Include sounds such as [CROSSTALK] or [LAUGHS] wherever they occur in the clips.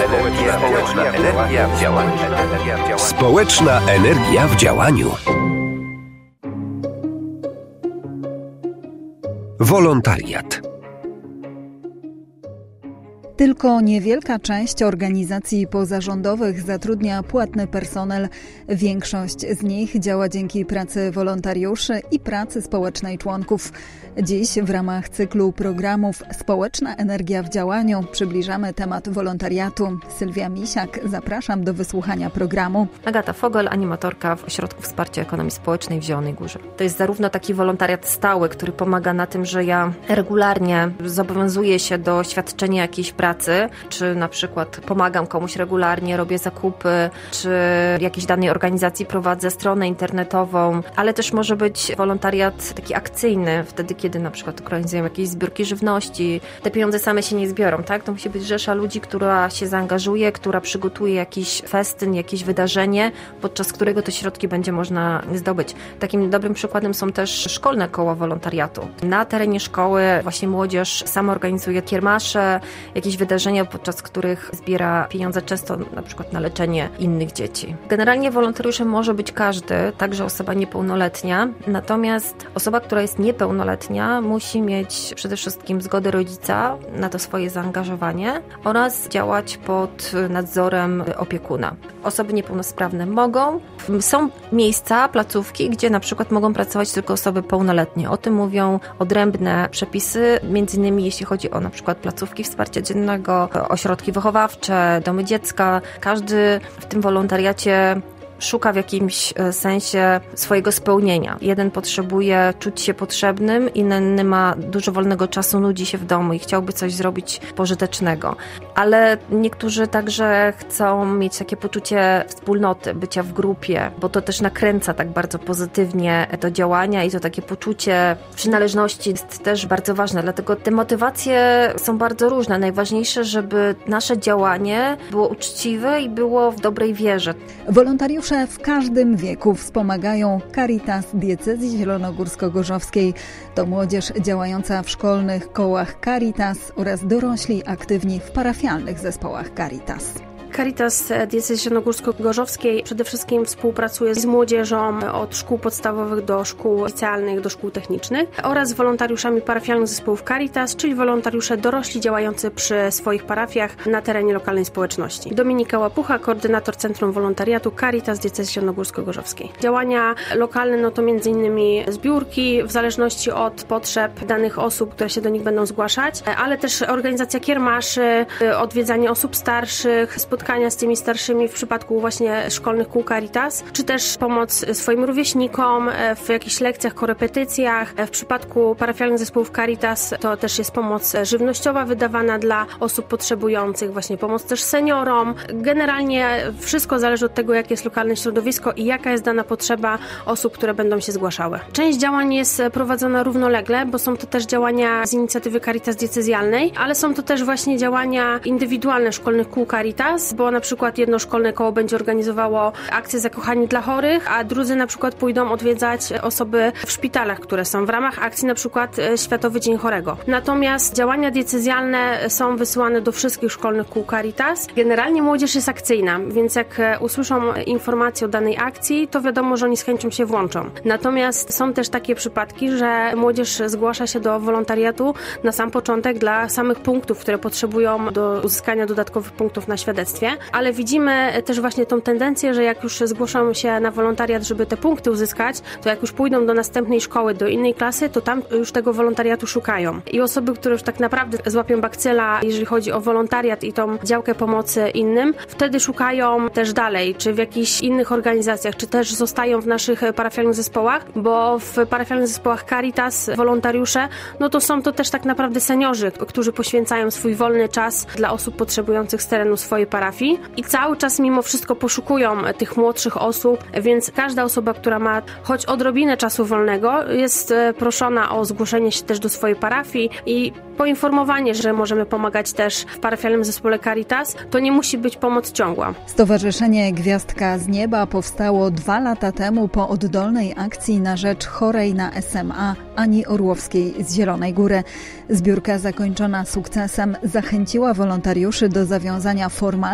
Społeczna energia w działaniu. Społeczna energia w działaniu. Wolontariat. Tylko niewielka część organizacji pozarządowych zatrudnia płatny personel. Większość z nich działa dzięki pracy wolontariuszy i pracy społecznej członków. Dziś w ramach cyklu programów Społeczna Energia w Działaniu przybliżamy temat wolontariatu. Sylwia Misiak, zapraszam do wysłuchania programu. Agata Fogel, animatorka w Ośrodku Wsparcia Ekonomii Społecznej w Zielonej Górze. To jest zarówno taki wolontariat stały, który pomaga na tym, że ja regularnie zobowiązuję się do świadczenia jakiejś pracy, czy na przykład pomagam komuś regularnie, robię zakupy, czy jakiejś danej organizacji prowadzę stronę internetową, ale też może być wolontariat taki akcyjny, wtedy kiedy na przykład organizujemy jakieś zbiórki żywności. Te pieniądze same się nie zbiorą, tak? To musi być rzesza ludzi, która się zaangażuje, która przygotuje jakiś festyn, jakieś wydarzenie, podczas którego te środki będzie można zdobyć. Takim dobrym przykładem są też szkolne koła wolontariatu. Na terenie szkoły właśnie młodzież sama organizuje kiermasze, jakieś wydarzenia, podczas których zbiera pieniądze często na przykład na leczenie innych dzieci. Generalnie wolontariuszem może być każdy, także osoba niepełnoletnia, natomiast osoba, która jest niepełnoletnia, musi mieć przede wszystkim zgodę rodzica na to swoje zaangażowanie oraz działać pod nadzorem opiekuna. Osoby niepełnosprawne mogą. Są miejsca, placówki, gdzie na przykład mogą pracować tylko osoby pełnoletnie. O tym mówią odrębne przepisy, między innymi jeśli chodzi o na przykład placówki wsparcia dziennego, ośrodki wychowawcze, domy dziecka. Każdy w tym wolontariacie szuka w jakimś e, sensie swojego spełnienia. Jeden potrzebuje czuć się potrzebnym, inny ma dużo wolnego czasu, nudzi się w domu i chciałby coś zrobić pożytecznego. Ale niektórzy także chcą mieć takie poczucie wspólnoty, bycia w grupie, bo to też nakręca tak bardzo pozytywnie do działania i to takie poczucie przynależności jest też bardzo ważne. Dlatego te motywacje są bardzo różne. Najważniejsze, żeby nasze działanie było uczciwe i było w dobrej wierze. Wolontariusze w każdym wieku wspomagają Caritas Diecezji Zielonogórsko-Gorzowskiej. To młodzież działająca w szkolnych kołach Caritas oraz dorośli aktywni w parafialnych zespołach Caritas. Caritas Diecezji Zielonogórsko-Gorzowskiej przede wszystkim współpracuje z młodzieżą od szkół podstawowych do szkół licealnych, do szkół technicznych oraz wolontariuszami parafialnych zespołów Caritas, czyli wolontariusze dorośli działający przy swoich parafiach na terenie lokalnej społeczności. Dominika Łapucha, koordynator Centrum Wolontariatu Caritas Diecezji Zielonogórsko-Gorzowskiej. Działania lokalne no to m.in. zbiórki w zależności od potrzeb danych osób, które się do nich będą zgłaszać, ale też organizacja kiermaszy, odwiedzanie osób starszych, spotkania spotkania z tymi starszymi w przypadku właśnie szkolnych kół Caritas, czy też pomoc swoim rówieśnikom e, w jakichś lekcjach, korepetycjach. E, w przypadku parafialnych zespołów Caritas to też jest pomoc żywnościowa wydawana dla osób potrzebujących, właśnie pomoc też seniorom. Generalnie wszystko zależy od tego, jakie jest lokalne środowisko i jaka jest dana potrzeba osób, które będą się zgłaszały. Część działań jest prowadzona równolegle, bo są to też działania z inicjatywy Caritas diecezjalnej, ale są to też właśnie działania indywidualne szkolnych kół Caritas, bo na przykład jedno szkolne koło będzie organizowało akcję Zakochani dla chorych, a drudzy na przykład pójdą odwiedzać osoby w szpitalach, które są w ramach akcji na przykład e, Światowy Dzień Chorego. Natomiast działania decyzjalne są wysyłane do wszystkich szkolnych kół Caritas. Generalnie młodzież jest akcyjna, więc jak e, usłyszą informację o danej akcji, to wiadomo, że oni z chęcią się włączą. Natomiast są też takie przypadki, że młodzież zgłasza się do wolontariatu na sam początek dla samych punktów, które potrzebują do uzyskania dodatkowych punktów na świadectwie ale widzimy też właśnie tą tendencję, że jak już zgłoszą się na wolontariat, żeby te punkty uzyskać, to jak już pójdą do następnej szkoły, do innej klasy, to tam już tego wolontariatu szukają. I osoby, które już tak naprawdę złapią bakcyla, jeżeli chodzi o wolontariat i tą działkę pomocy innym, wtedy szukają też dalej, czy w jakichś innych organizacjach, czy też zostają w naszych parafialnych zespołach, bo w parafialnych zespołach Caritas wolontariusze, no to są to też tak naprawdę seniorzy, którzy poświęcają swój wolny czas dla osób potrzebujących z terenu swojej parafii parafii i cały czas mimo wszystko poszukują tych młodszych osób, więc każda osoba, która ma choć odrobinę czasu wolnego, jest e, proszona o zgłoszenie się też do swojej parafii i poinformowanie, że możemy pomagać też w parafialnym zespole Caritas. To nie musi być pomoc ciągła. Stowarzyszenie Gwiazdka z Nieba powstało dwa lata temu po oddolnej akcji na rzecz chorej na SMA Ani Orłowskiej z Zielonej Góry. Zbiórka zakończona sukcesem zachęciła wolontariuszy do zawiązania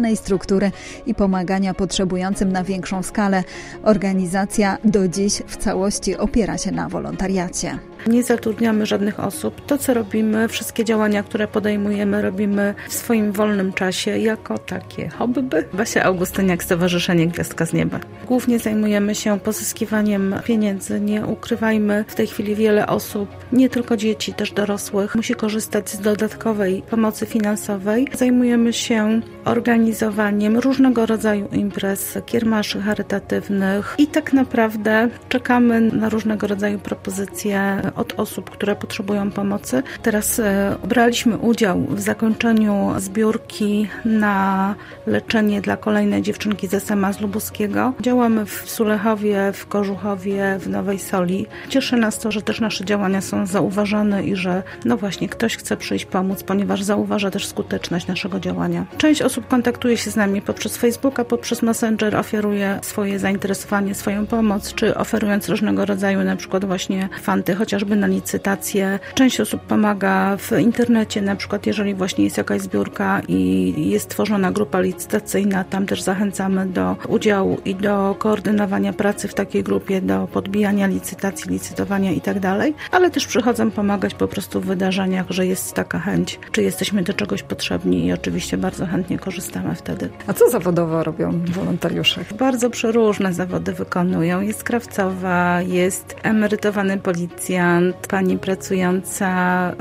formalnej struktury i pomagania potrzebującym na większą skalę. Organizacja do dziś w całości opiera się na wolontariacie. Nie zatrudniamy żadnych osób. To, co robimy, wszystkie działania, które podejmujemy, robimy w swoim wolnym czasie jako takie hobby. Basia Augustyniak, Stowarzyszenie Gwiazdka z Nieba. Głównie zajmujemy się pozyskiwaniem pieniędzy. Nie ukrywajmy, w tej chwili wiele osób, nie tylko dzieci, też dorosłych, musi korzystać z dodatkowej pomocy finansowej. Zajmujemy się organizowaniem różnego rodzaju imprez, kiermaszy charytatywnych i tak naprawdę czekamy na różnego rodzaju propozycje od osób, które potrzebują pomocy. Teraz e, braliśmy udział w zakończeniu zbiórki na leczenie dla kolejnej dziewczynki z SMA z Lubuskiego. Działamy w Sulechowie, w Kożuchowie, w Nowej Soli. Cieszy nas to, że też nasze działania są zauważane i że no właśnie ktoś chce przyjść pomóc, ponieważ zauważa też skuteczność naszego działania. Część osób kontaktuje się z nami poprzez Facebooka, poprzez Messenger, oferuje swoje zainteresowanie, swoją pomoc, czy oferując różnego rodzaju na przykład właśnie fanty, chociażby na licytację. Część osób pomaga w internecie, na przykład jeżeli właśnie jest jakaś zbiórka i jest tworzona grupa licytacyjna, tam też zachęcamy do udziału i do koordynowania pracy w takiej grupie, do podbijania licytacji, licytowania i tak dalej, ale też przychodzą pomagać po prostu w wydarzeniach, że jest taka chęć, czy jesteśmy do czegoś potrzebni i oczywiście bardzo chętnie korzystamy wtedy. A co zawodowo robią wolontariusze? Bardzo przeróżne zawody wykonują. Jest krawcowa, jest emerytowany pani pracująca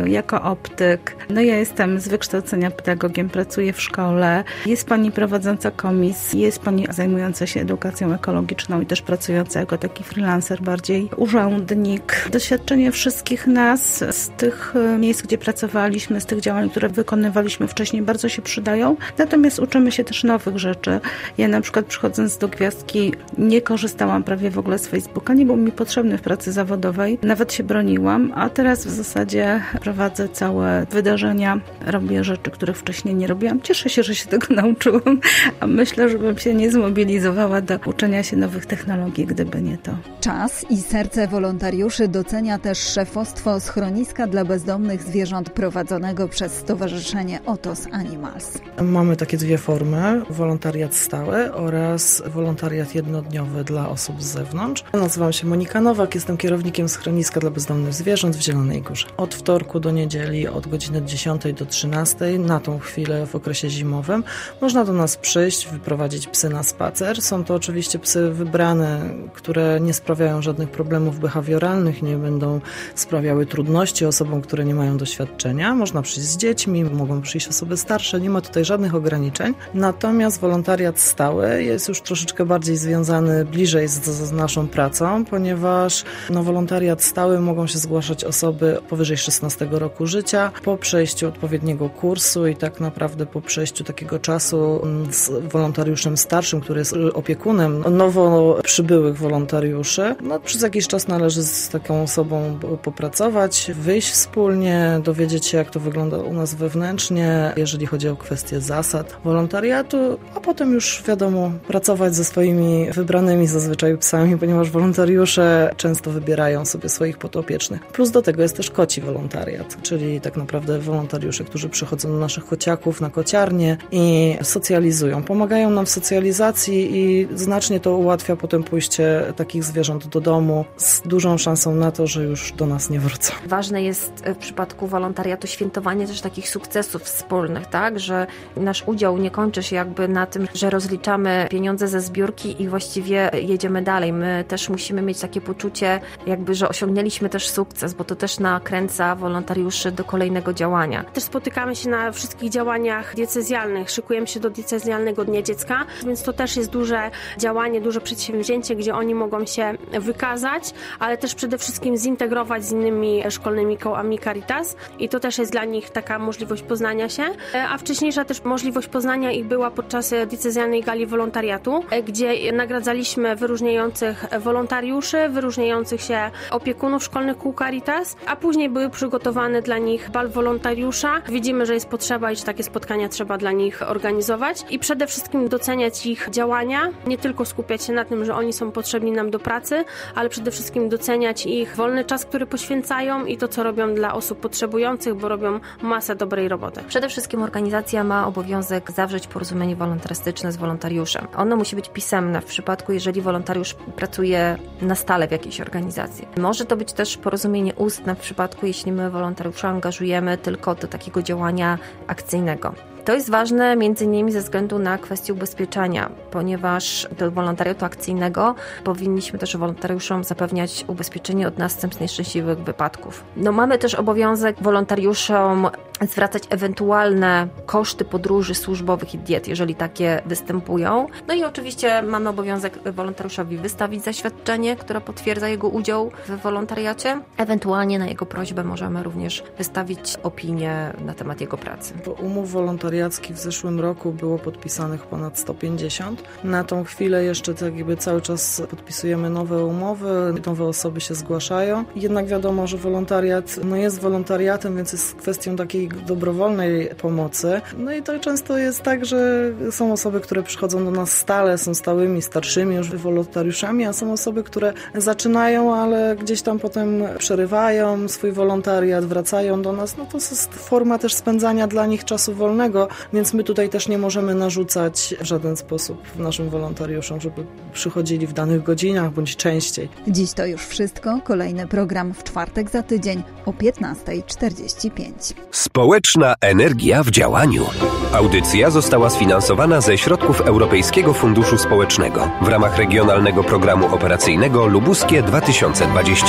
jako optyk. No ja jestem z wykształcenia pedagogiem, pracuję w szkole. Jest pani prowadząca komisji, jest pani zajmująca się edukacją ekologiczną i też pracująca jako taki freelancer, bardziej urzędnik. Doświadczenie wszystkich nas z tych miejsc, gdzie pracowaliśmy, z tych działań, które wykonywaliśmy wcześniej, bardzo się przydają. Natomiast uczymy się też nowych rzeczy. Ja na przykład przychodząc do Gwiazdki nie korzystałam prawie w ogóle z Facebooka, nie był mi potrzebny w pracy zawodowej. Nawet się broniłam, a teraz w zasadzie prowadzę całe wydarzenia, robię rzeczy, których wcześniej nie robiłam. Cieszę się, że się tego [LAUGHS] nauczyłam, a myślę, że bym się nie zmobilizowała do uczenia się nowych technologii, gdyby nie to. Czas i serce wolontariuszy docenia też szefostwo schroniska dla bezdomnych zwierząt prowadzonego przez Stowarzyszenie Otos Animals. Mamy takie dwie formy, wolontariat stały oraz wolontariat jednodniowy dla osób z zewnątrz. Nazywam się Monika Nowak, jestem kierownikiem schroniska dla bezdomnych zwierząt w Zielonej Górze. Od wtorku do niedzieli od godziny 10 do 13 na tą chwilę w okresie zimowym można do nas przyjść, wyprowadzić psy na spacer. Są to oczywiście psy wybrane, które nie sprawiają żadnych problemów behawioralnych, nie będą sprawiały trudności osobom, które nie mają doświadczenia. Można przyjść z dziećmi, mogą przyjść osoby starsze, nie ma tutaj żadnych ograniczeń. Natomiast wolontariat stały jest już troszeczkę bardziej związany bliżej z, z naszą pracą, ponieważ no, wolontariat stały mogą się zgłaszać osoby powyżej 16 roku życia po przejściu odpowiedniego kursu i tak naprawdę po przejściu takiego czasu mm, z wolontariuszem starszym, który jest opiekunem nowo przybyłych wolontariuszy. No, przez jakiś czas należy z taką osobą popracować, wyjść wspólnie, dowiedzieć się jak to wygląda u nas wewnętrznie, jeżeli chodzi o kwestie zasad wolontariatu, a potem już wiadomo pracować ze swoimi wybranymi zazwyczaj psami, ponieważ wolontariusze często wybierają sobie swoich Plus do tego jest też koci wolontariat, czyli tak naprawdę wolontariusze, którzy przychodzą do naszych kociaków na kociarnie i socjalizują. Pomagają nam w socjalizacji i znacznie to ułatwia potem pójście takich zwierząt do domu z dużą szansą na to, że już do nas nie wrócą. Ważne jest w przypadku wolontariatu świętowanie też takich sukcesów wspólnych, tak, że nasz udział nie kończy się jakby na tym, że rozliczamy pieniądze ze zbiórki i właściwie jedziemy dalej. My też musimy mieć takie poczucie jakby, że osiągnęliśmy też też sukces, bo to też nakręca wolontariuszy do kolejnego działania. Też spotykamy się na wszystkich działaniach diecezjalnych, szykujemy się do diecezjalnego Dnia Dziecka, więc to też jest duże działanie, duże przedsięwzięcie, gdzie oni mogą się wykazać, ale też przede wszystkim zintegrować z innymi szkolnymi kołami Caritas i to też jest dla nich taka możliwość poznania się, a wcześniejsza też możliwość poznania ich była podczas diecezjalnej gali wolontariatu, gdzie nagradzaliśmy wyróżniających wolontariuszy, wyróżniających się opiekunów szkolnych kół Caritas, a później były przygotowane dla nich bal wolontariusza. Widzimy, że jest potrzeba i że takie spotkania trzeba dla nich organizować i przede wszystkim doceniać ich działania, nie tylko skupiać się na tym, że oni są potrzebni nam do pracy, ale przede wszystkim doceniać ich wolny czas, który poświęcają i to, co robią dla osób potrzebujących, bo robią masę dobrej roboty. Przede wszystkim organizacja ma obowiązek zawrzeć porozumienie wolontarystyczne z wolontariuszem. Ono musi być pisemne w przypadku, jeżeli wolontariusz pracuje na stale w jakiejś organizacji. Może to być też porozumienie ustne w przypadku, jeśli my wolontariusza angażujemy tylko do takiego działania akcyjnego. To jest ważne między innymi ze względu na kwestię ubezpieczenia, ponieważ do wolontariatu akcyjnego powinniśmy też wolontariuszom zapewniać ubezpieczenie od następstw nieszczęśliwych wypadków. No mamy też obowiązek wolontariuszom zwracać ewentualne koszty podróży służbowych i diet, jeżeli takie występują. No i oczywiście mamy obowiązek wolontariuszowi wystawić zaświadczenie, które potwierdza jego udział w wolontariacie. Ewentualnie na jego prośbę możemy również wystawić opinię na temat jego pracy. Bo umów wolontariackich w zeszłym roku było podpisanych ponad 150. Na tą chwilę jeszcze tak jakby cały czas podpisujemy nowe umowy, nowe osoby się zgłaszają. Jednak wiadomo, że wolontariat no jest wolontariatem, więc jest kwestią takiej dobrowolnej pomocy. No i to często jest tak, że są osoby, które przychodzą do nas stale, są stałymi, starszymi już wolontariuszami, a są osoby, które zaczynają, ale gdzieś tam potem przerywają swój wolontariat, wracają do nas. No to jest forma też spędzania dla nich czasu wolnego, więc my tutaj też nie możemy narzucać w żaden sposób naszym wolontariuszom, żeby przychodzili w danych godzinach bądź częściej. Dziś to już wszystko. Kolejny program w czwartek za tydzień o 15.45. Społeczna energia w działaniu. Audycja została sfinansowana ze środków Europejskiego Funduszu Społecznego w ramach regionalnego programu operacyjnego Lubuskie 2020.